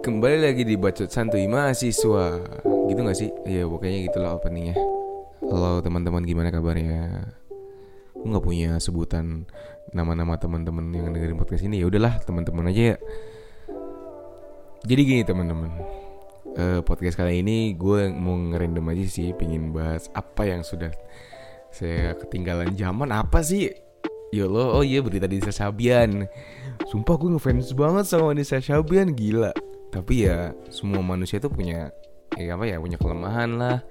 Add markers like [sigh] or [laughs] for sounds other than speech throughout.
Kembali lagi di Bacot Santuy Mahasiswa. Gitu gak sih? Iya pokoknya gitulah openingnya Halo teman-teman gimana kabarnya? Gue gak punya sebutan nama-nama teman-teman yang dengerin podcast ini. Ya udahlah teman-teman aja ya. Jadi gini teman-teman. Eh, Podcast kali ini gue mau ngerandom aja sih Pingin bahas apa yang sudah saya ketinggalan. Zaman Apa sih? Ya Allah, oh iya berita Nisa Sabian. Sumpah gue ngefans banget sama Nisa Sabian Gila Tapi ya semua manusia tuh punya Ya apa ya, punya kelemahan lah.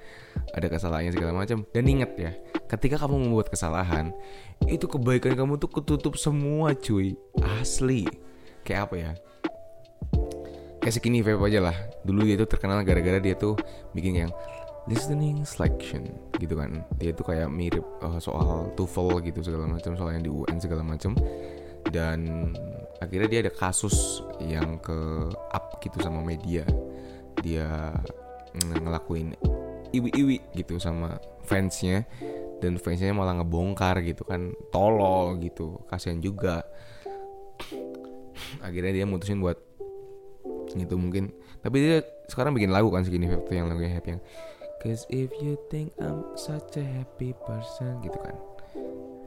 Ada kesalahannya segala macam. Dan inget ya Ketika kamu membuat kesalahan Itu kebaikan kamu tuh ketutup semua cuy. Asli. Kayak apa ya? Kayak skinny vape aja lah. Dulu dia tuh terkenal gara-gara dia tuh Bikin yang listening selection gitu kan. Dia tuh kayak mirip uh, soal TOEFL gitu segala macam soal yang di UN segala macam. Dan akhirnya dia ada kasus yang ke up gitu sama media. Dia ng- ngelakuin iwi-iwi gitu sama fansnya. Dan fansnya malah ngebongkar gitu kan. Tolol gitu. Kasihan juga. Akhirnya dia mutusin buat itu mungkin. Tapi dia sekarang bikin lagu kan segini tuh yang lagunya happy yang Cause if you think I'm such a happy person gitu kan.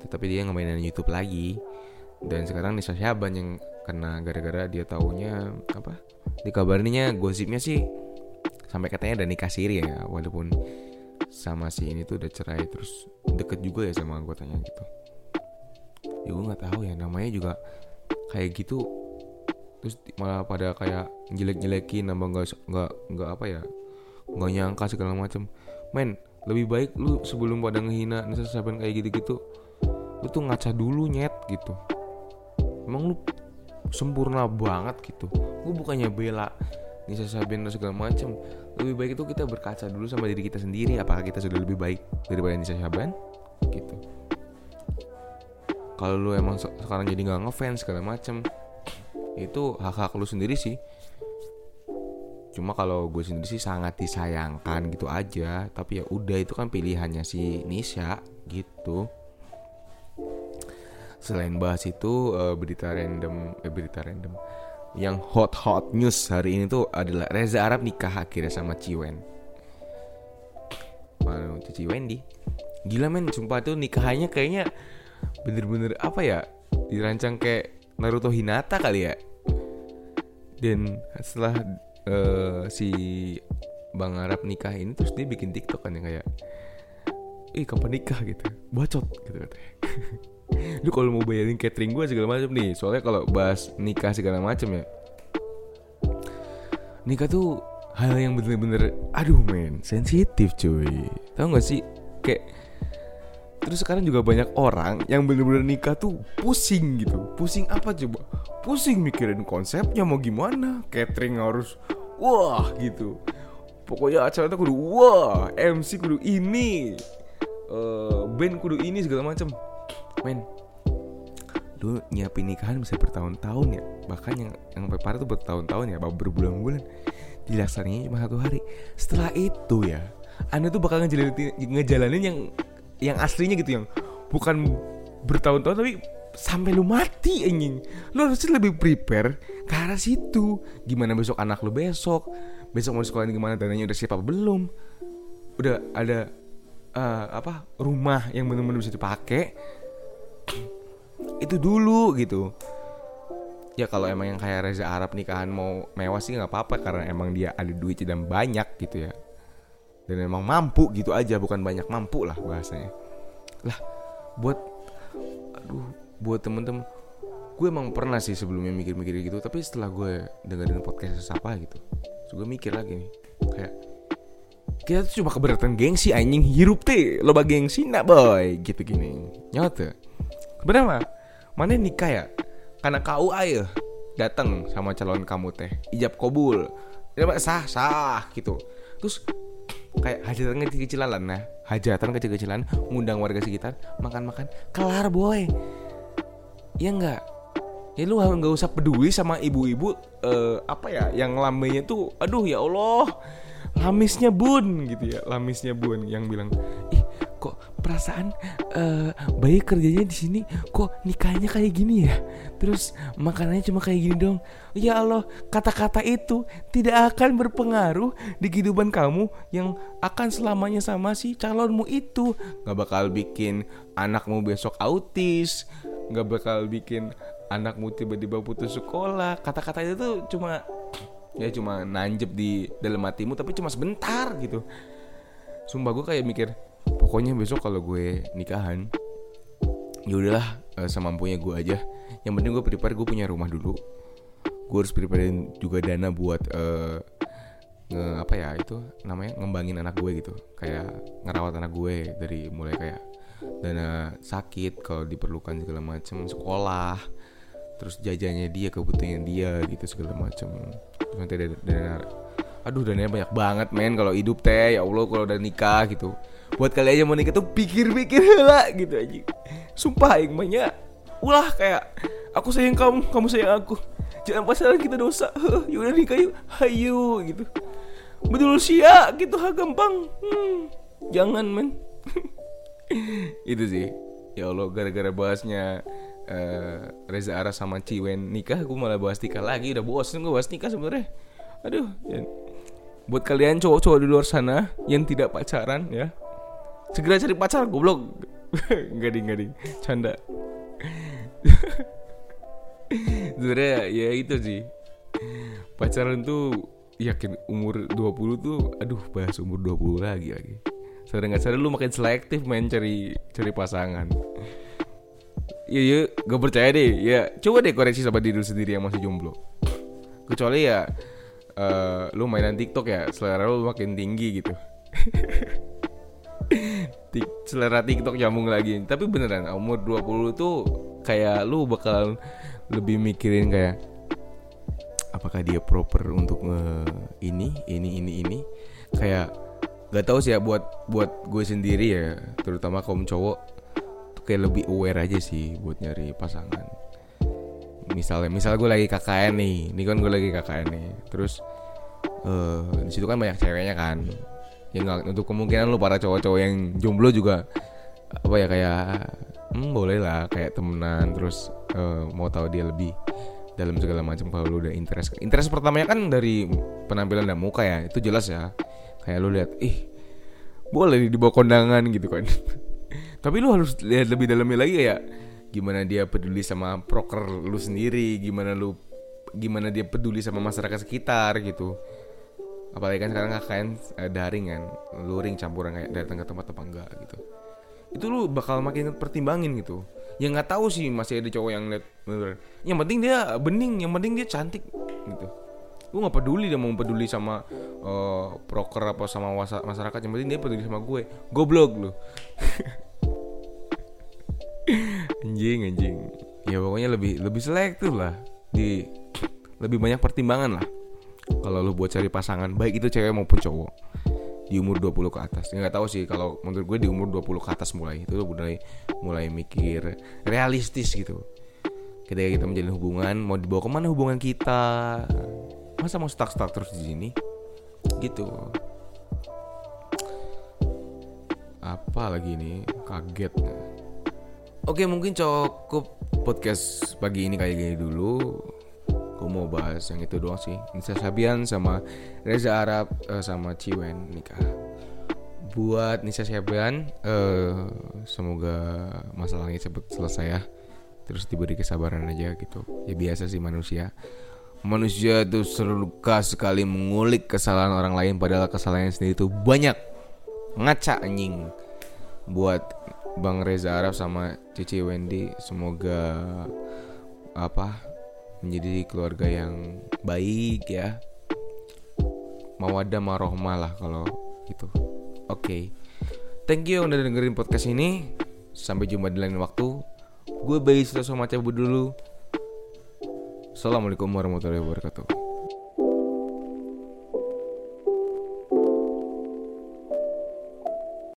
Tetapi dia ngemainin YouTube lagi. Dan sekarang Nisa Syaban yang kena gara-gara dia taunya apa Dikabarnya gosipnya sih Sampai katanya ada nikah siri ya Walaupun sama si ini tuh udah cerai Terus deket juga ya sama anggotanya gitu. Ya gue gak tahu ya namanya juga kayak gitu. Terus malah pada kayak jelek-jelekin nambah nggak nggak nggak apa ya nggak nyangka segala macam men lebih baik lu sebelum pada ngehina Nisa kayak gitu-gitu lu tuh ngaca dulu nyet gitu. Emang lu sempurna banget gitu. Gue bukannya bela Nisa Saban dan segala macam lebih baik itu kita berkaca dulu sama diri kita sendiri apakah kita sudah lebih baik daripada Nisa Saban? Gitu. Kalau lu emang se- sekarang jadi nggak ngefans segala macam itu hak hak lu sendiri sih. Cuma kalau gue sendiri sih sangat disayangkan gitu aja. Tapi ya udah itu kan pilihannya si Nisha gitu Selain bahas itu eh, berita random eh, berita random yang hot hot news hari ini tuh adalah Reza Arab nikah akhirnya sama Ciwen. Waduh, Cici Wendy. Gila men, sumpah tuh nikahannya kayaknya bener-bener apa ya? Dirancang kayak Naruto Hinata kali ya. Dan setelah eh, si Bang Arab nikah ini terus dia bikin TikTok kan yang kayak Ih kapan nikah gitu Bacot gitu katanya [laughs] Lu kalau mau bayarin catering gue segala macam nih. Soalnya kalau bahas nikah segala macam ya. Nikah tuh hal yang bener-bener Aduh men sensitif cuy. Tahu gak sih? Kayak Terus sekarang juga banyak orang yang bener-bener nikah tuh pusing gitu. Pusing apa coba? Pusing mikirin konsepnya mau gimana. Catering harus wah gitu. Pokoknya acara tuh kudu wah MC kudu ini eh Band kudu ini segala macam Men Lu nyiapin nikahan bisa bertahun-tahun ya? Bahkan yang yang parah tuh bertahun-tahun ya berbulan-bulan. Dilaksananya cuma satu hari. Setelah itu ya Anda tuh bakal ngejalanin, ngejalanin yang yang aslinya gitu yang bukan bertahun-tahun tapi sampai lu mati anjing. Lu harusnya lebih prepare ke arah situ. Gimana besok anak lu besok? Besok mau sekolah gimana? Dananya udah siap apa belum? Udah ada eh, apa rumah yang benar-benar bisa dipakai itu dulu gitu. Ya kalau emang yang kayak Reza Arab nikahan mau mewah sih nggak apa-apa karena emang dia ada duit dan banyak gitu ya. Dan emang mampu gitu aja. Bukan banyak mampu lah bahasanya. Lah buat aduh buat temen-temen. Gue emang pernah sih sebelumnya mikir-mikir gitu tapi setelah gue dengerin podcast siapa gitu gue mikir lagi nih kayak kita tuh cuma keberatan gengsi anjing. Hirup teh loba gengsi nak boy. Gitu gini. Nyata sebenarnya mah mana nikah ya? Karena KUA ya datang sama calon kamu teh. Ijab kabul. Ya sah sah gitu. Terus kayak hajatan kecil-kecilan lah nah. Hajatan kecil-kecilan ngundang warga sekitar makan-makan. Kelar boy. Ya enggak. Ya lu nggak usah peduli sama ibu-ibu eh, apa ya yang lambainya tuh aduh ya Allah. Lamisnya bun gitu ya. Lamisnya bun yang bilang ih kok perasaan uh, bayi kerjanya di sini kok nikahnya kayak gini ya? Terus makanannya cuma kayak gini dong. Ya Allah kata-kata itu tidak akan berpengaruh di kehidupan kamu yang akan selamanya sama si calonmu itu. Nggak bakal bikin anakmu besok autis nggak bakal bikin anakmu tiba-tiba putus sekolah. Kata-kata itu tuh cuma ya cuma nanjep di dalam hatimu tapi cuma sebentar gitu. Sumpah gue kayak mikir pokoknya besok kalau gue nikahan ya udahlah uh, semampunya gue aja. Yang penting gue prepare gue punya rumah dulu. Gue harus prepare juga dana buat uh, nge apa ya itu namanya ngembangin anak gue gitu. Kayak ngerawat anak gue dari mulai kayak dana sakit kalau diperlukan segala macam sekolah terus jajannya dia kebutuhan dia gitu segala macam nanti ada dana aduh dananya banyak banget men kalau hidup teh ya allah kalau udah nikah gitu buat kalian aja mau nikah tuh pikir-pikir [laughs] lah gitu aja. Sumpah yang banyak ulah kayak aku sayang kamu kamu sayang aku. Jangan pacaran kita dosa. [laughs] Yaudah nikah yuk. Hayu gitu. Betul sia gitu ha gampang. Hmm, jangan men. [laughs] Itu sih. Ya allah gara-gara bahasnya uh, Reza Ara sama Ciwen nikah gue malah bahas nikah lagi. Udah bosan gue bahas nikah sebenarnya. Aduh ya. buat kalian cowok-cowok di luar sana yang tidak pacaran ya segera cari pacar goblok [laughs] gading gading canda [laughs] sebenarnya ya itu sih pacaran tuh yakin umur 20 tuh aduh bahas umur 20 lagi lagi sadar nggak sadar lu makin selektif main cari cari pasangan Iya, iya, gak percaya deh. Ya, coba deh koreksi sama diri sendiri yang masih jomblo. Kecuali ya, uh, lu mainan TikTok ya, selera lu makin tinggi gitu. [laughs] selera TikTok nyambung lagi. Tapi beneran, umur 20 tuh kayak lu bakal lebih mikirin kayak apakah dia proper untuk nge ini, ini, ini, ini. Kayak gak tau sih ya buat buat gue sendiri ya, terutama kaum cowok kayak lebih aware aja sih buat nyari pasangan misalnya misal gue lagi KKN nih ini kan gue lagi KKN nih terus uh, di situ kan banyak ceweknya kan ya nggak untuk kemungkinan lu para cowok-cowok yang jomblo juga apa ya kayak hmm, boleh lah kayak temenan terus uh, mau tahu dia lebih dalam segala macam kalau lu udah interest. Interest pertamanya kan dari penampilan dan muka ya itu jelas ya. Kayak lu lihat ih boleh dibawa kondangan gitu kan. [laughs] Tapi lu harus lihat lebih dalamnya lagi ya gimana dia peduli sama proker lu sendiri gimana lu gimana dia peduli sama masyarakat sekitar gitu apalagi kan sekarang KKN uh, daring kan luring campuran kayak datang ke tempat apa enggak gitu. Itu lu bakal makin pertimbangin gitu. Yang nggak tahu sih masih ada cowok yang lihat yang penting dia bening yang penting dia cantik gitu. Gue nggak peduli dia mau peduli sama uh, proker apa sama masyarakat yang penting dia peduli sama gue. Goblok lu. [laughs] Anjing anjing. Ya pokoknya lebih lebih selektif lah. Di lebih banyak pertimbangan lah kalau lu buat cari pasangan baik itu cewek maupun cowok di umur 20 ke atas. Ya nggak tahu sih kalau menurut gue di umur 20 ke atas mulai. Itu mulai mulai mikir realistis gitu. Ketika kita menjalin hubungan mau dibawa ke mana hubungan kita? Masa mau stuck stuck terus di sini? Gitu. Apa lagi ini? Kaget. Oke mungkin cukup podcast pagi ini kayak gini dulu Gue mau bahas yang itu doang sih. Nisa Sabian sama Reza Arab uh, sama Ciwen nikah. Buat Nisa Sabian uh, Semoga masalahnya cepat selesai ya. Terus diberi kesabaran aja gitu. Ya biasa sih manusia. Manusia tuh suka sekali mengulik kesalahan orang lain Padahal kesalahannya sendiri itu banyak. Ngaca anjing. Buat Bang Reza Arab sama Cici Wendy semoga apa menjadi keluarga yang baik ya. Mawadah marohmah lah kalau gitu. Oke. Okay. thank you udah dengerin podcast ini. Sampai jumpa di lain waktu. Gue bayi sudah sama cabut dulu. Assalamualaikum warahmatullahi wabarakatuh